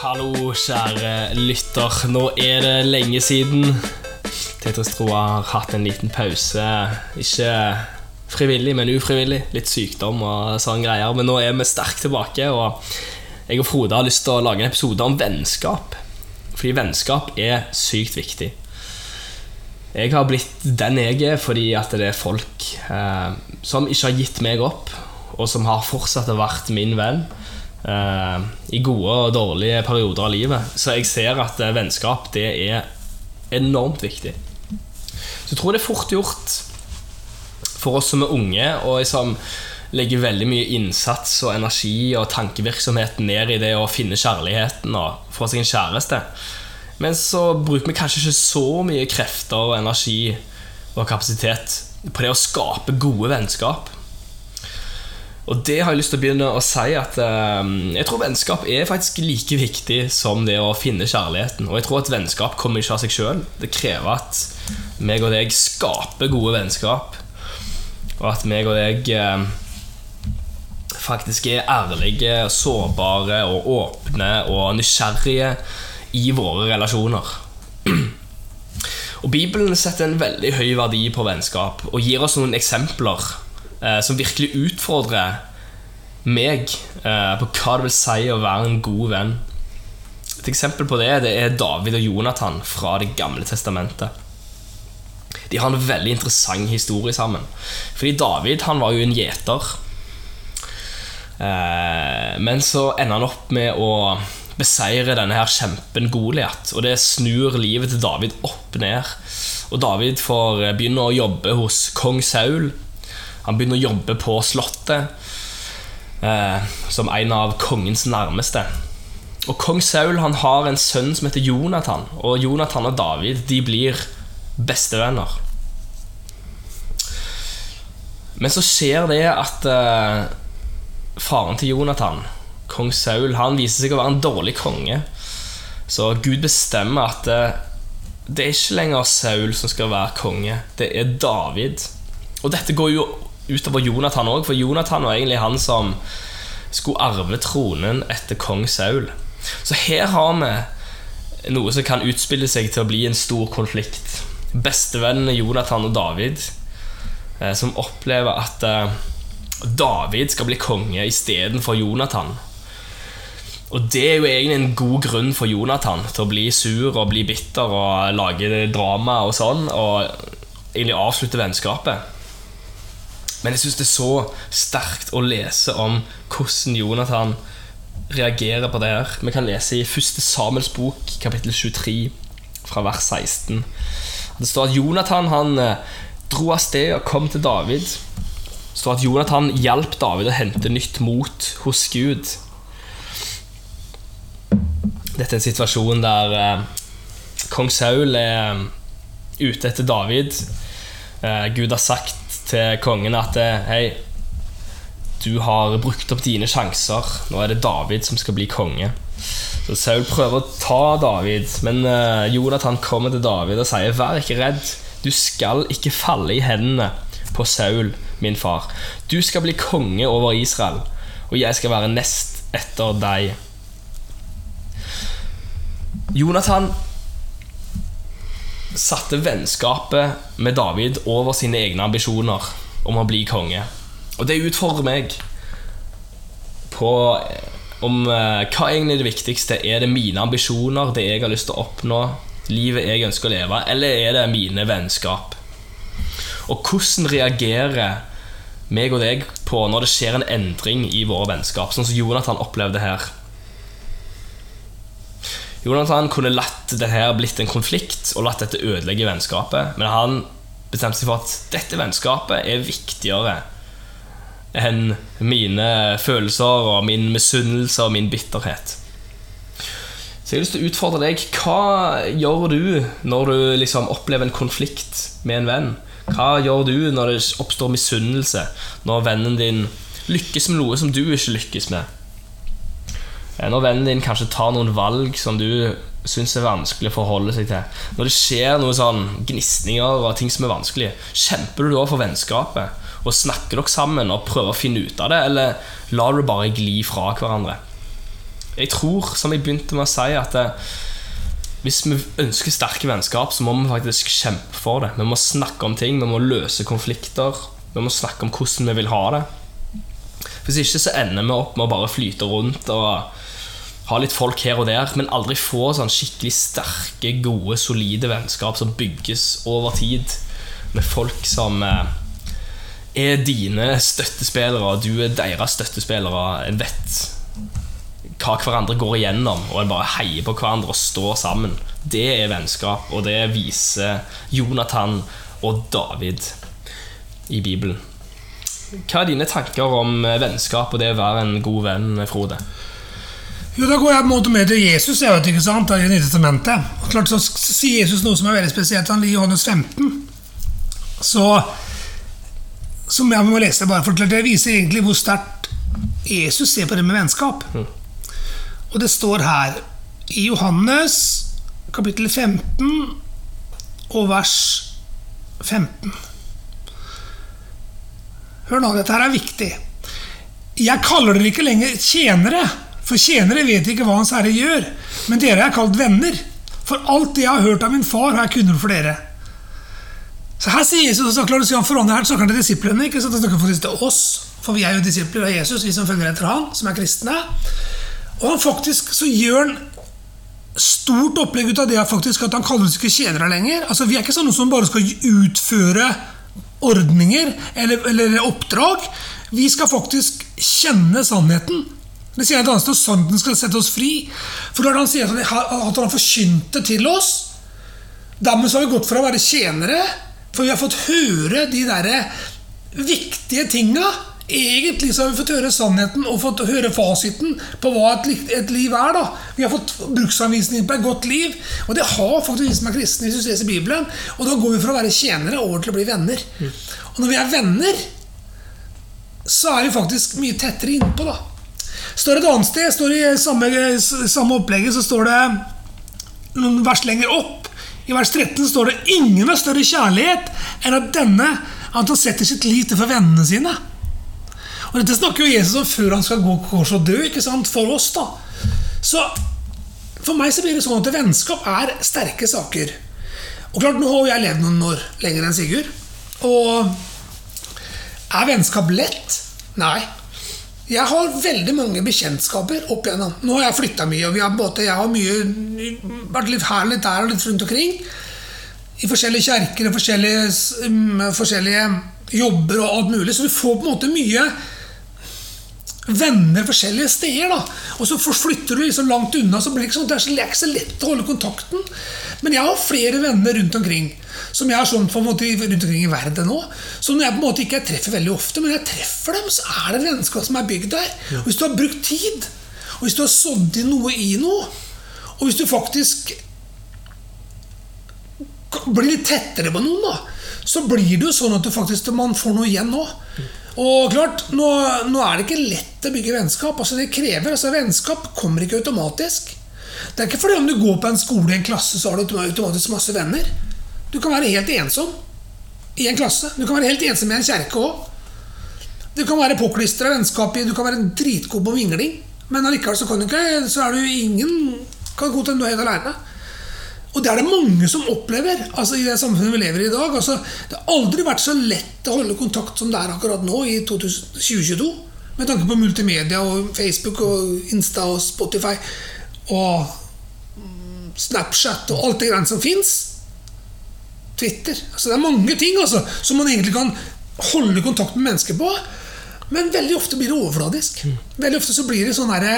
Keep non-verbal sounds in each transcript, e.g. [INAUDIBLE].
Hallo, kjære lytter. Nå er det lenge siden Tetris Tro har hatt en liten pause. Ikke frivillig, men ufrivillig. Litt sykdom og sånne greier. Men nå er vi sterkt tilbake, og jeg og Frode har lyst til å lage en episode om vennskap. Fordi vennskap er sykt viktig. Jeg har blitt den jeg er fordi at det er folk eh, som ikke har gitt meg opp, og som har fortsatt vært min venn i gode og dårlige perioder av livet. Så jeg ser at eh, vennskap det er enormt viktig. Så jeg tror det er fort gjort for oss som er unge, og som legger veldig mye innsats og energi og tankevirksomhet ned i det å finne kjærligheten og få seg en kjæreste. Men så bruker vi kanskje ikke så mye krefter og energi og kapasitet på det å skape gode vennskap. Og det har jeg lyst til å begynne å si at eh, jeg tror vennskap er faktisk like viktig som det å finne kjærligheten. Og jeg tror at vennskap kommer ikke av seg sjøl. Det krever at meg og deg skaper gode vennskap. Og at meg og deg eh, faktisk er ærlige, sårbare og åpne og nysgjerrige i våre relasjoner. Og Bibelen setter en veldig høy verdi på vennskap og gir oss noen eksempler eh, som virkelig utfordrer meg eh, på hva det vil si å være en god venn. Et eksempel på det, det er David og Jonathan fra Det gamle testamentet. De har en veldig interessant historie sammen. Fordi David han var jo en gjeter. Eh, men så ender han opp med å beseire denne her kjempen Goliat. Og det snur livet til David opp ned. Og David får begynne å jobbe hos kong Saul. Han begynner å jobbe på slottet eh, som en av kongens nærmeste. Og Kong Saul han har en sønn som heter Jonathan. Og Jonathan og David de blir bestevenner. Men så skjer det at eh, faren til Jonathan, kong Saul, han viser seg å være en dårlig konge. Så Gud bestemmer at eh, det er ikke lenger Saul som skal være konge, det er David. Og dette går jo utover Jonathan òg, for Jonathan var egentlig han som skulle arve tronen etter kong Saul. Så her har vi noe som kan utspille seg til å bli en stor konflikt. Bestevennene Jonathan og David, eh, som opplever at eh, David skal bli konge istedenfor Jonathan. Og det er jo egentlig en god grunn for Jonathan til å bli sur og bli bitter og lage drama og sånn, og egentlig avslutte vennskapet. Men jeg syns det er så sterkt å lese om hvordan Jonathan reagerer på det her. Vi kan lese i 1. Samuels bok, kapittel 23, fra vers 16. Det står at Jonathan han eh, dro av sted og kom til David. Det står at Jonathan hjalp David å hente nytt mot hos Gud. Dette er en situasjon der eh, kong Saul er eh, ute etter David. Eh, Gud har sagt til kongen at eh, hei, du har brukt opp dine sjanser. Nå er det David som skal bli konge. Så Saul prøver å ta David, men eh, Jonathan kommer til David og sier vær ikke redd. Du skal ikke falle i hendene på Saul, min far. Du skal bli konge over Israel, og jeg skal være nest etter deg. Jonathan satte vennskapet med David over sine egne ambisjoner om å bli konge. Og det utfordrer meg på om eh, hva er det viktigste. Er det mine ambisjoner, det jeg har lyst til å oppnå, livet jeg ønsker å leve, eller er det mine vennskap? Og hvordan reagerer meg og deg på når det skjer en endring i våre vennskap, sånn som Jonathan opplevde her? Jonathan kunne latt det her blitt en konflikt og latt dette ødelegge vennskapet, men han bestemte seg for at dette vennskapet er viktigere enn mine følelser og min misunnelse og min bitterhet. Så jeg har lyst til å utfordre deg. Hva gjør du når du liksom opplever en konflikt med en venn? Hva gjør du når det oppstår misunnelse? Når vennen din lykkes med noe som du ikke lykkes med? Når vennen din kanskje tar noen valg som du syns er vanskelig å forholde seg til. Når det skjer noen sånn gnisninger og ting som er vanskelig, kjemper du da for vennskapet? Og Snakker dere sammen og prøver å finne ut av det, eller lar du bare gli fra hverandre? jeg tror, som jeg begynte med å si, at det, hvis vi ønsker sterke vennskap, så må vi faktisk kjempe for det. Vi må snakke om ting, vi må løse konflikter. Vi må snakke om hvordan vi vil ha det. Hvis ikke så ender vi opp med å bare flyte rundt og ha litt folk her og der, men aldri få sånn skikkelig sterke, gode, solide vennskap som bygges over tid, med folk som eh, er dine støttespillere, og du er deres støttespillere. En vet hva hverandre går igjennom, og en bare heier på hverandre og står sammen. Det er vennskap, og det viser Jonathan og David i Bibelen. Hva er dine tanker om vennskap og det å være en god venn, Frode? Jo, Da går jeg på en måte med til Jesus jeg vet ikke sant, i Nytestamentet. Og klart så sier Jesus noe som er veldig spesielt. Han ligger I Johannes 15 så Som jeg må lese bare for Det viser egentlig hvor sterkt Jesus ser på det med vennskap. Mm. Og det står her i Johannes kapittel 15 og vers 15. Hør nå, dette her er viktig. Jeg kaller dere ikke lenger tjenere, for tjenere vet ikke hva Hans Herre gjør. Men dere er kalt venner. For alt det jeg har hørt av min far, har jeg kunngjort for dere. Så her sier Jesus, så klart, han forandrer her, snakker han til disiplene, ikke sant? han snakker til oss. For vi er jo disipler av Jesus, vi som følger etter han, som er kristne. Og han faktisk så gjør han stort opplegg ut av det faktisk at han kaller oss ikke tjenere lenger. Altså Vi er ikke sånne som bare skal utføre ordninger eller, eller oppdrag. Vi skal faktisk kjenne sannheten. Det sier et annet sted sannheten skal sette oss fri. For da han sier at han, at han forkynte til oss Dermed så har vi gått fra å være tjenere, for vi har fått høre de der viktige tinga Egentlig så har vi fått høre sannheten og fått høre fasiten på hva et, et liv er. da. Vi har fått bruksanvisning på et godt liv. Og det har faktisk vi som er kristne, hvis du leser Bibelen. Og da går vi fra å være tjenere over til å bli venner. Og når vi er venner, så er vi faktisk mye tettere innpå, da. Står et annet sted, står i samme, samme opplegget, så står det noen vers lenger opp. I vers 13 står det 'Ingen har større kjærlighet enn at denne at han setter sitt liv til for vennene sine'. Og Dette snakker jo Jesus om før han skal gå kors og dø ikke sant, for oss. da. Så for meg så blir det sånn at vennskap er sterke saker. Og klart, Nå har jeg levd noen år lenger enn Sigurd. Og er vennskap lett? Nei. Jeg har veldig mange bekjentskaper opp igjennom. Nå har jeg flytta mye, og har både, jeg har mye, vært litt her litt der og litt rundt omkring. I forskjellige kjerker og forskjellige, um, forskjellige jobber og alt mulig. Så du får på en måte mye venner forskjellige steder. da Og så flytter du liksom langt unna, så blir det ikke, sånn, det er ikke så lett å holde kontakten. Men jeg har flere venner rundt omkring som jeg har sånn på en måte rundt omkring i verden nå. Som jeg på en måte ikke treffer veldig ofte, men jeg treffer dem, så er det vennskap som er bygd der. Og Hvis du har brukt tid, og hvis du har sådd noe i noe, og hvis du faktisk blir litt tettere på noen, da, så blir det jo sånn at du faktisk, man får noe igjen nå. Og klart, nå, nå, er det ikke lett å bygge vennskap. altså det krever, altså Vennskap kommer ikke automatisk. Det er ikke fordi om du går på en skole i en klasse, så har du automatisk masse venner. Du kan være helt ensom i en klasse. Du kan være helt ensom i en kjerke òg. Du kan være påklistra vennskap i Du kan være dritgod på vingling, men allikevel så kan du ikke Så er du ingen kan godt hende du er helt aleine. Og det er det mange som opplever altså i det samfunnet vi lever i i dag. Altså, det har aldri vært så lett å holde kontakt som det er akkurat nå i 2022. Med tanke på multimedia og Facebook og Insta og Spotify og Snapchat og alt det greiene som fins. Twitter. Altså, det er mange ting altså, som man egentlig kan holde kontakt med mennesker på. Men veldig ofte blir det overfladisk. Mm. Veldig ofte så blir det sånn herre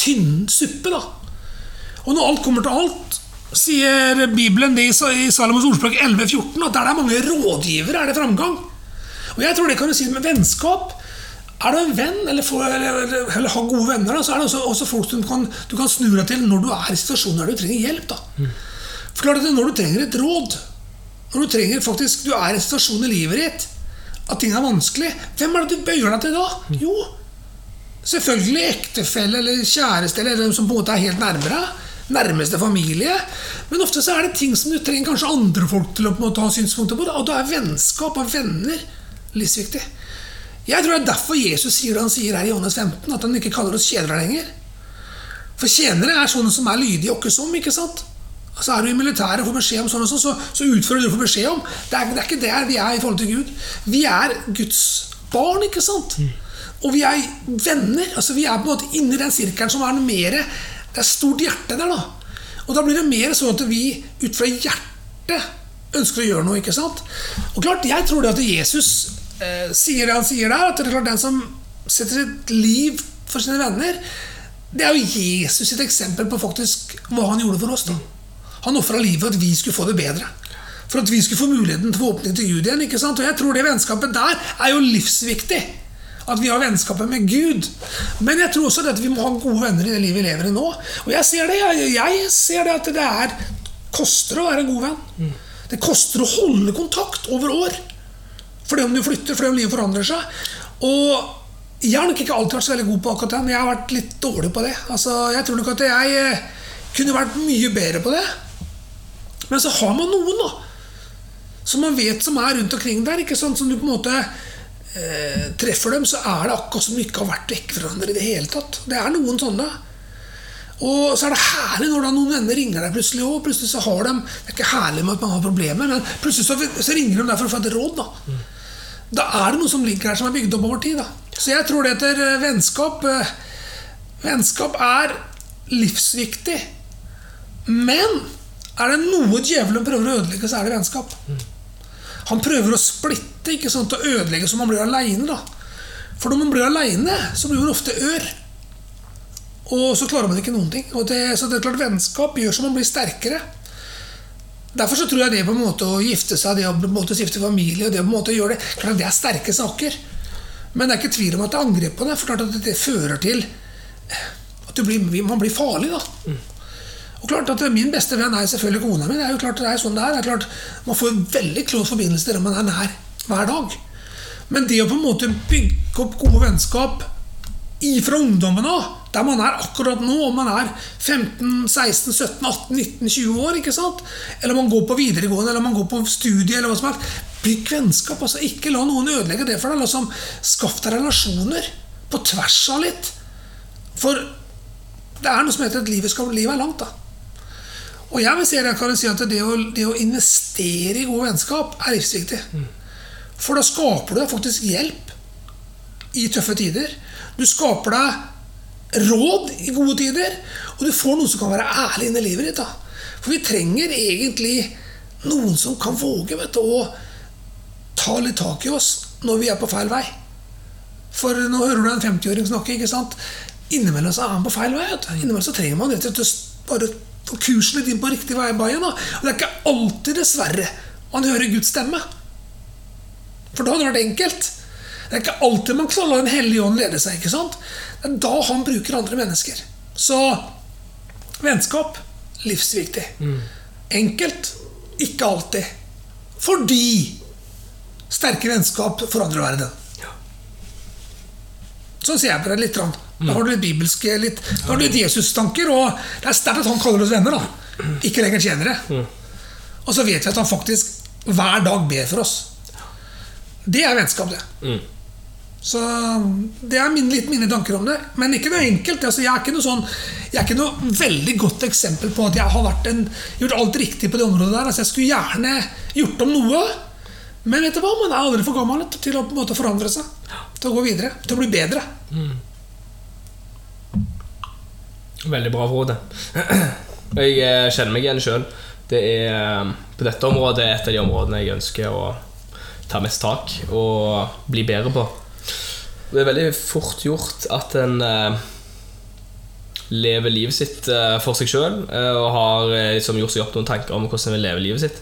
tynn suppe. da og når alt kommer til alt, sier Bibelen det i Salomos ordspråk 11,14 at der det er mange rådgivere, er det framgang. Og jeg tror det kan du si med vennskap. Er du en venn, eller, får, eller, eller, eller har gode venner, da, så er det også, også folk som kan, du kan snu deg til når du er i situasjoner der du trenger hjelp. Mm. For klart at Når du trenger et råd, når du trenger faktisk, du er i en situasjon i livet ditt at ting er vanskelig, hvem er det du bøyer deg til da? Mm. Jo, selvfølgelig ektefelle eller kjæreste eller dem som på en måte er helt nærmere nærmeste familie. Men ofte så er det ting som du trenger kanskje andre folk til å på en måte ha synspunkter på. Og da er vennskap og venner livsviktig. Jeg tror det er derfor Jesus sier det han sier her i Johannes 15, at han ikke kaller oss kjedere lenger. For tjenere er sånne som er lydige og ikke som. ikke sant? Altså Er du i militæret og får beskjed om sånn og sånn, så, så utfører du det du får beskjed om. Det er, det er ikke der vi er i forhold til Gud. Vi er Guds barn, ikke sant? Og vi er venner. altså Vi er på en måte inni den sirkelen som er mer Det er stort hjerte der, da. Og da blir det mer sånn at vi ut fra hjertet ønsker å gjøre noe. ikke sant? Og klart, Jeg tror det at Jesus eh, sier det han sier der, at det er klart den som setter sitt liv for sine venner, det er jo Jesus sitt eksempel på faktisk hva han gjorde for oss. da. Han ofra livet for at vi skulle få det bedre. For at vi skulle få muligheten til åpning til Gud igjen. ikke sant? Og jeg tror det vennskapet der er jo livsviktig. At vi har vennskapet med Gud. Men jeg tror også at vi må ha gode venner i det livet vi lever i nå. Og jeg ser det, jeg, jeg ser det at det er, koster å være en god venn. Det koster å holde kontakt over år. For det om du flytter, for det om livet forandrer seg. Og jeg har nok ikke alltid vært så veldig god på akkurat det, men jeg har vært litt dårlig på det. Altså, jeg tror nok at jeg eh, kunne vært mye bedre på det. Men så har man noen, da. Som man vet som er rundt omkring der. ikke sant? Som du på en måte eh, treffer dem, så er det akkurat som de ikke har vært vekk fra hverandre i det hele tatt. Det er noen sånne. Og så er det herlig når noen venner ringer deg plutselig òg. Plutselig så har de Det er ikke herlig med at man har problemer, men plutselig så, så ringer de der for å få et råd. Da Da er det noe som ligger her som er bygd opp over tid. da Så jeg tror det etter eh, vennskap eh, Vennskap er livsviktig. Men er det noe djevelen prøver å ødelegge, så er det vennskap. Han prøver å splitte ikke sant, og ødelegge så man blir aleine. For når man blir aleine, så blir man ofte ør. Og så klarer man ikke noen ting. Det, så det er klart Vennskap gjør så man blir sterkere. Derfor så tror jeg det på en måte å gifte seg, det å på en måte stifte familie og det på en måte å gjøre det, klart det er sterke saker. Men det er ikke tvil om at det er angrep på det. For klart at det fører til at blir, man blir farlig. da Og klart at Min beste venn er selvfølgelig kona mi. Det er jo klart det er sånn det er. det er klart Man får veldig close forbindelse der man er nær hver dag. Men det å på en måte bygge opp gode vennskap ifra ungdommen av, der man er akkurat nå, om man er 15, 16, 17, 18, 19, 20 år, ikke sant? eller man går på videregående, eller man går på studie, eller hva som helst, bygg vennskap. altså Ikke la noen ødelegge det for deg. Liksom, skaff deg relasjoner på tvers av litt. For det er noe som heter at livet, skal, livet er langt. da og jeg vil si, jeg si at det å, det å investere i gode vennskap er livsviktig. For da skaper du deg faktisk hjelp i tøffe tider. Du skaper deg råd i gode tider, og du får noen som kan være ærlig inn i livet ditt. da. For vi trenger egentlig noen som kan våge vet du, å ta litt tak i oss når vi er på feil vei. For nå hører du en 50-åring snakke. ikke sant? Innimellom så er han på feil vei. vet du. Innimellom så trenger man rett og slett bare kursen litt inn på riktig vei. Da. Og det er ikke alltid, dessverre, man hører Guds stemme. For da hadde det vært enkelt. Det er ikke alltid man kan la Den hellige ånd lede seg. ikke sant? Det er da han bruker andre mennesker. Så vennskap livsviktig. Enkelt ikke alltid. Fordi sterke vennskap forandrer verden. Sånn ser jeg på det litt. Da har du litt bibelske litt, Da har du litt Jesus-tanker. Og det er sterkt at han kaller oss venner. da Ikke lenger tjenere. Og så vet vi at han faktisk hver dag ber for oss. Det er vennskap, det. Så Det er min, litt mine tanker om det. Men ikke noe enkelt. Altså, jeg, er ikke noe sånn, jeg er ikke noe veldig godt eksempel på at jeg har en, gjort alt riktig på det området der. Altså, jeg skulle gjerne gjort om noe. Men vet du hva? man er aldri for gammel til å på en måte forandre seg. Til å gå videre. Til å bli bedre. Mm. Veldig bra, Frode. Jeg eh, kjenner meg igjen sjøl. Det er eh, på dette området et av de områdene jeg ønsker å ta mest tak og bli bedre på. Det er veldig fort gjort at en eh, lever livet sitt for seg sjøl og har liksom gjort seg opp noen tanker om hvordan en vil leve livet sitt.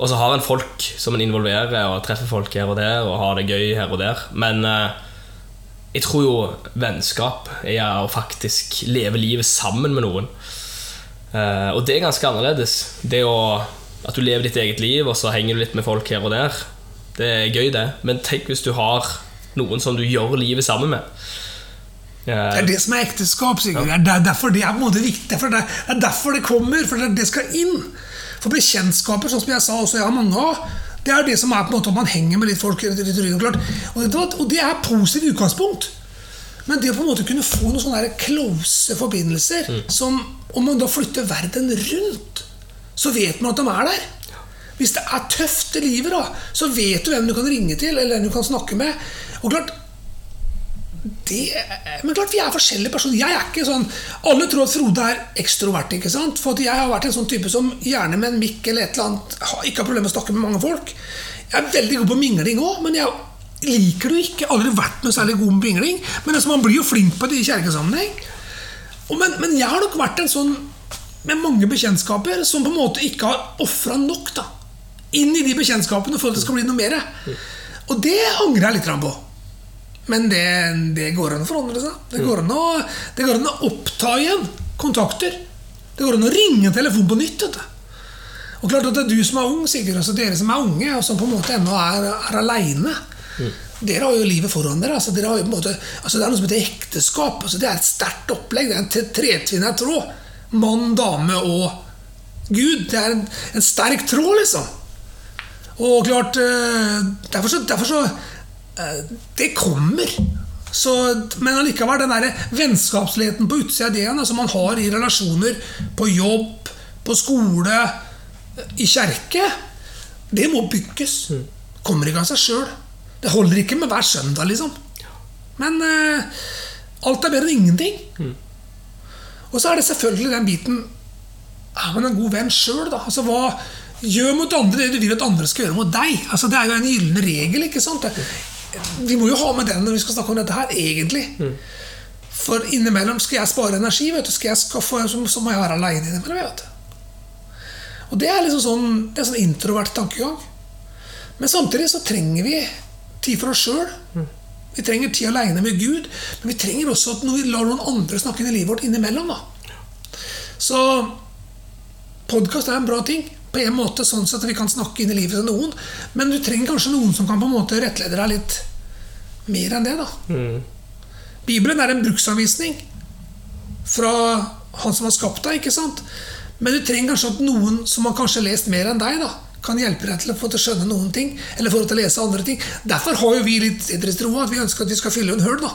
Og så har en folk som en involverer og treffer folk her og der og har det gøy her og der. Men jeg tror jo vennskap er å faktisk leve livet sammen med noen. Eh, og det er ganske annerledes. Det å, at du lever ditt eget liv, og så henger du litt med folk her og der. Det er gøy, det. Men tenk hvis du har noen som du gjør livet sammen med. Det er det som er ekteskap. Sigurd. Det er derfor det er på en måte viktig. Det er derfor det kommer. For det skal inn. For bekjentskaper, sånn som jeg sa også jeg har mange av, det er det som er på en måte at man henger med litt folk. Litt ryggen, klart. Og, det, og det er positivt utgangspunkt. Men det å på en måte kunne få noen sånne close forbindelser som Om man da flytter verden rundt, så vet man at de er der. Hvis det er tøft i livet, da, så vet du hvem du kan ringe til, eller hvem du kan snakke med. Og klart, det, men klart, vi er forskjellige personer. Jeg er ikke sånn Alle tror at Frode er ekstrovert. ikke sant? For jeg har vært en sånn type som gjerne med en mikk eller et eller annet har- ikke har problemer med å snakke med mange folk. Jeg er veldig god på mingling òg, men jeg liker det jo ikke. Aldri vært noe særlig god med mingling. Men altså, man blir jo flink på det i kjerkesammenheng. Men, men jeg har nok vært en sånn med mange bekjentskaper som på en måte ikke har ofra nok da inn i de bekjentskapene for at det skal bli noe mer. Og det angrer jeg litt på. Men det, det går an å forandre seg. Det går an å, det går an å oppta igjen kontakter. Det går an å ringe telefonen på nytt. Vet du. Og klart at det er du som er ung, Sigurd, altså dere som er unge, og som på en måte ennå er, er aleine. Dere har jo livet foran dere. Altså, dere måte, altså det er noe som heter ekteskap. Altså, det er et sterkt opplegg. Det er en tretvinna tråd. Mann, dame og Gud. Det er en, en sterk tråd, liksom. Og klart eh, Derfor så, derfor så Det kommer. Så, men allikevel, den der vennskapsligheten på utsida av det igjen, som man har i relasjoner på jobb, på skole, i kjerke, det må bygges. Kommer ikke av seg sjøl. Det holder ikke med hver søndag, liksom. Men eh, alt er bedre enn ingenting. Og så er det selvfølgelig den biten Er man en god venn sjøl, da? Altså, hva Gjør mot andre det du vil at andre skal gjøre mot deg. Altså, det er jo en gyllen regel. ikke sant? Vi må jo ha med den når vi skal snakke om dette her, egentlig. For innimellom skal jeg spare energi, vet du. Skal jeg skaffe, så, så må jeg være aleine innimellom. vet du. Og det er liksom sånn, det er sånn introvert tankegang. Men samtidig så trenger vi tid for oss sjøl. Vi trenger tid aleine med Gud, men vi trenger også at vi lar noen andre snakke inn i livet vårt innimellom. da. Så podkast er en bra ting, på en måte sånn at vi kan snakke inn i livet til noen. Men du trenger kanskje noen som kan på en måte rettlede deg litt mer enn det. da. Bibelen er en bruksanvisning fra han som har skapt deg. ikke sant? Men du trenger kanskje at noen som har kanskje lest mer enn deg, da, kan hjelpe deg til å få til å skjønne noen ting. Eller få deg til å lese andre ting. Derfor har jo vi litt idrettstroa, at vi ønsker at vi skal fylle en høl. da.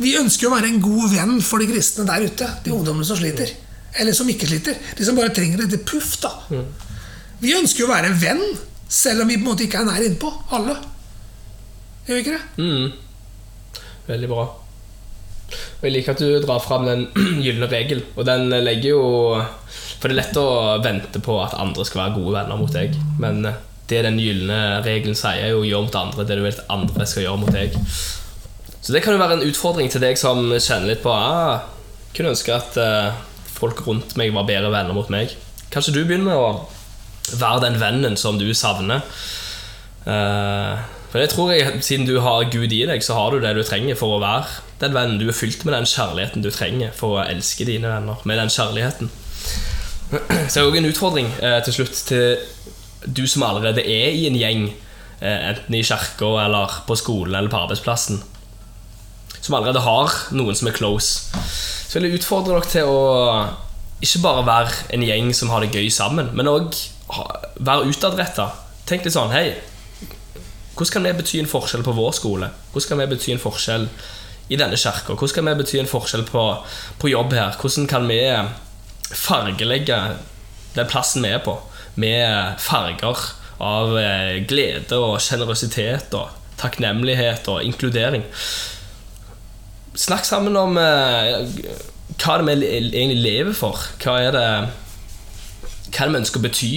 Vi ønsker å være en god venn for de kristne der ute. De ungdommene som sliter. Eller som ikke sliter. De som bare trenger et puff. da. Vi ønsker jo å være en venn, selv om vi på en måte ikke er nær innpå. Alle. Gjør vi ikke det? Mm. Veldig bra. Og Jeg liker at du drar fram den [CLEARS THROAT] gylne regel. Og den legger jo For det er lett å vente på at andre skal være gode venner mot deg. Men det den gylne regelen sier, er jo 'gjør mot andre det du vil at andre skal gjøre mot deg'. Så det kan jo være en utfordring til deg som kjenner litt på ah, Kunne ønske at eh, folk rundt meg var bedre venner mot meg. Kanskje du begynner å være den vennen som du savner. Eh, for det tror jeg, Siden du har Gud i deg, så har du det du trenger for å være den vennen. Du er fylt med den kjærligheten du trenger for å elske dine venner. Med den kjærligheten Så det er også en utfordring eh, til slutt til du som allerede er i en gjeng, eh, enten i kirka eller på skolen eller på arbeidsplassen, som allerede har noen som er close. Så vil jeg utfordre dere til å ikke bare være en gjeng som har det gøy sammen, men òg være utadretta. Tenk litt sånn Hei, hvordan kan vi bety en forskjell på vår skole? Hvordan kan vi bety en forskjell i denne kirka? Hvordan kan vi bety en forskjell på, på jobb her? Hvordan kan vi fargelegge den plassen vi er på, med farger av eh, glede og sjenerøsitet og takknemlighet og inkludering? Snakk sammen om hva hva er vi egentlig lever for. Hva er det, hva er det vi ønsker å bety?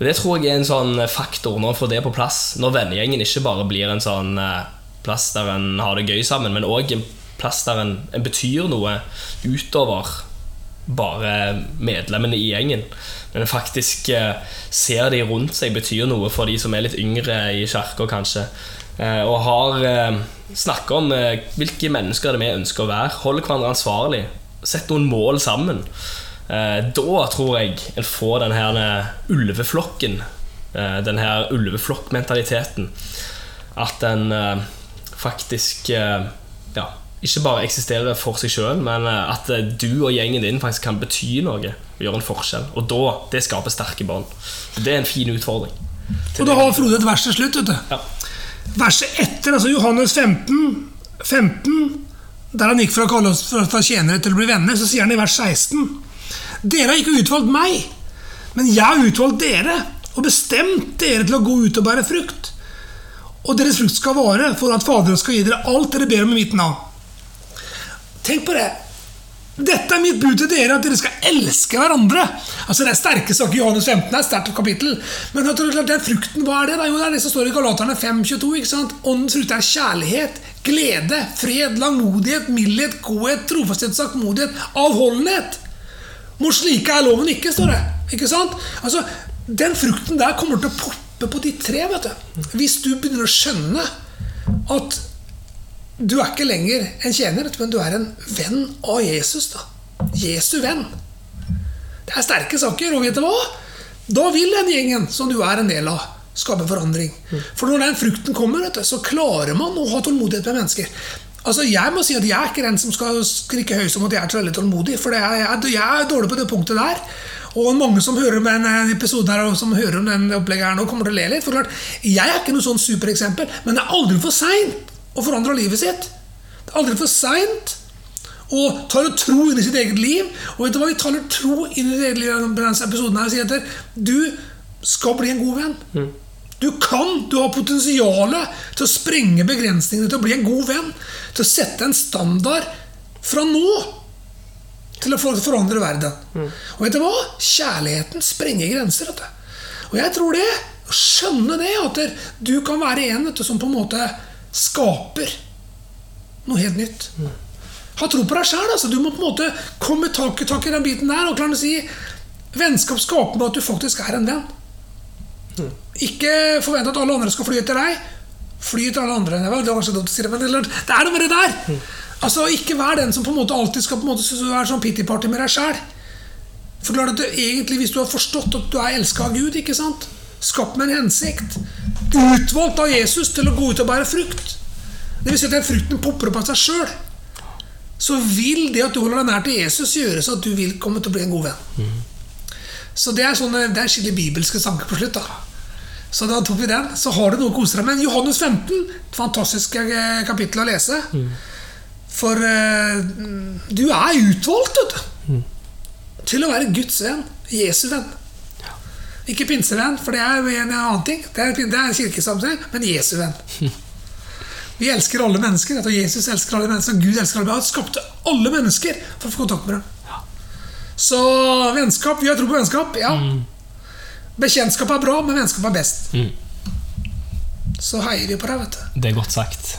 For Det tror jeg er en sånn faktor når for det på plass. Når vennegjengen ikke bare blir en sånn eh, plass der en har det gøy sammen, men òg en plass der en, en betyr noe utover bare medlemmene i gjengen. Men en faktisk eh, ser de rundt seg betyr noe for de som er litt yngre i kirka, kanskje. Eh, og har eh, snakka om eh, hvilke mennesker det vi ønsker å være. Holder hverandre ansvarlig. Sett noen mål sammen. Eh, da tror jeg en får den her eh, ulveflokken. Eh, den her ulveflokkmentaliteten. At en eh, faktisk ja, ikke bare eksisterer for seg sjøl, men at du og gjengen din faktisk kan bety noe og gjøre en forskjell. Og da, det skaper sterke barn. Det er en fin utfordring. Og da har Frode et vers til slutt. vet du. Ja. Verset etter, altså Johannes 15, 15, der han gikk fra å kalle oss fra, fra tjenere til å bli venner, så sier han i vers 16 Dere har ikke utvalgt meg, men jeg har utvalgt dere og bestemt dere til å gå ut og bære frukt. Og deres frukt skal vare, for at Faderen skal gi dere alt dere ber om i mitt navn. Tenk på det. Dette er mitt bud til dere, at dere skal elske hverandre. Altså Det er sterke saker. Johannes 15 er et sterkt kapittel. Men at det den frukten, hva er det? Er jo det, er det som står i Galaterne 5,22. ikke sant? Åndens frukt er kjærlighet, glede, fred, langmodighet, mildhet, godhet, trofasthet, saktmodighet, avholdenhet. Mot slike er loven ikke, står det. Ikke sant? Altså, Den frukten der kommer til å poppe på de tre. vet du. Hvis du begynner å skjønne at du er ikke lenger en tjener, men du er en venn av Jesus. da. Jesu venn. Det er sterke saker, og vet du hva? Da vil den gjengen som du er en del av, skape forandring. For når den frukten kommer, vet du, så klarer man å ha tålmodighet med mennesker. Altså, Jeg må si at jeg er ikke den som skal skrike høyest om at jeg er så veldig tålmodig, for det er, jeg, er dårlig på det punktet der. Og mange som hører om den episoden her, og som hører om den opplegget her nå, kommer til å le litt. For klart, Jeg er ikke noe sånn supereksempel, men det er aldri for seint å forandre livet sitt. Det er aldri for seint å tale tro inn i sitt eget liv. Og vet du hva, vi taler tro inn i sitt eget liv denne episoden her og sier at du skal bli en god venn. Du kan, du har potensialet til å sprenge begrensningene til å bli en god venn. Til å sette en standard fra nå til å forandre verden. Og vet du hva? Kjærligheten sprenger grenser. Vet du. Og jeg tror det, å skjønne det, at du kan være en du, som på en måte skaper noe helt nytt. Ha tro på deg sjæl. Altså. Du må på en måte komme tak, tak i den biten der og klare å si Vennskap skaper med at du faktisk er en venn. Ikke forvent at alle andre skal fly etter deg. Fly etter alle andre. Det var var dumt å si det, men det er noe med det der. Altså, Ikke vær den som på en måte alltid skal på en måte er sånn pity-party med deg sjæl. For klart at du, egentlig, Hvis du har forstått at du er elska av Gud, ikke sant? skapt med en hensikt, utvalgt av Jesus til å gå ut og bære frukt Det vil si at den frukten popper opp av seg sjøl. Så vil det at du holder deg nær til Jesus, gjøre så at du vil komme til å bli en god venn. Så det er, sånne, det er skikkelig bibelske tanker på slutt. da Så da tok vi den. Så har du noe å kose deg med. Johannes 15, et fantastisk eh, kapittel å lese. For uh, du er utvalgt, vet du. Til å være Guds venn. Jesu venn. Ikke pinsevenn, for det er en annen ting. Det er, det er kirkesammenheng, men Jesu venn. Vi elsker alle mennesker. Jesus elsker alle mennesker, Gud elsker alle mennesker. Han skapte alle mennesker for å få kontakt med dem. Så vennskap, vi har tro på vennskap. Ja. Bekjentskap er bra, men vennskap er best. Så heier vi på deg, vet du. Det er godt sagt.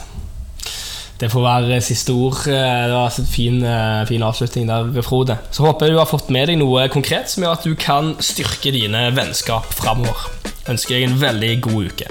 Det får være siste ord. Eh, Det var en fin, eh, fin avslutning der, Frode. Så håper jeg du har fått med deg noe konkret som gjør at du kan styrke dine vennskap framover. Ønsker deg en veldig god uke.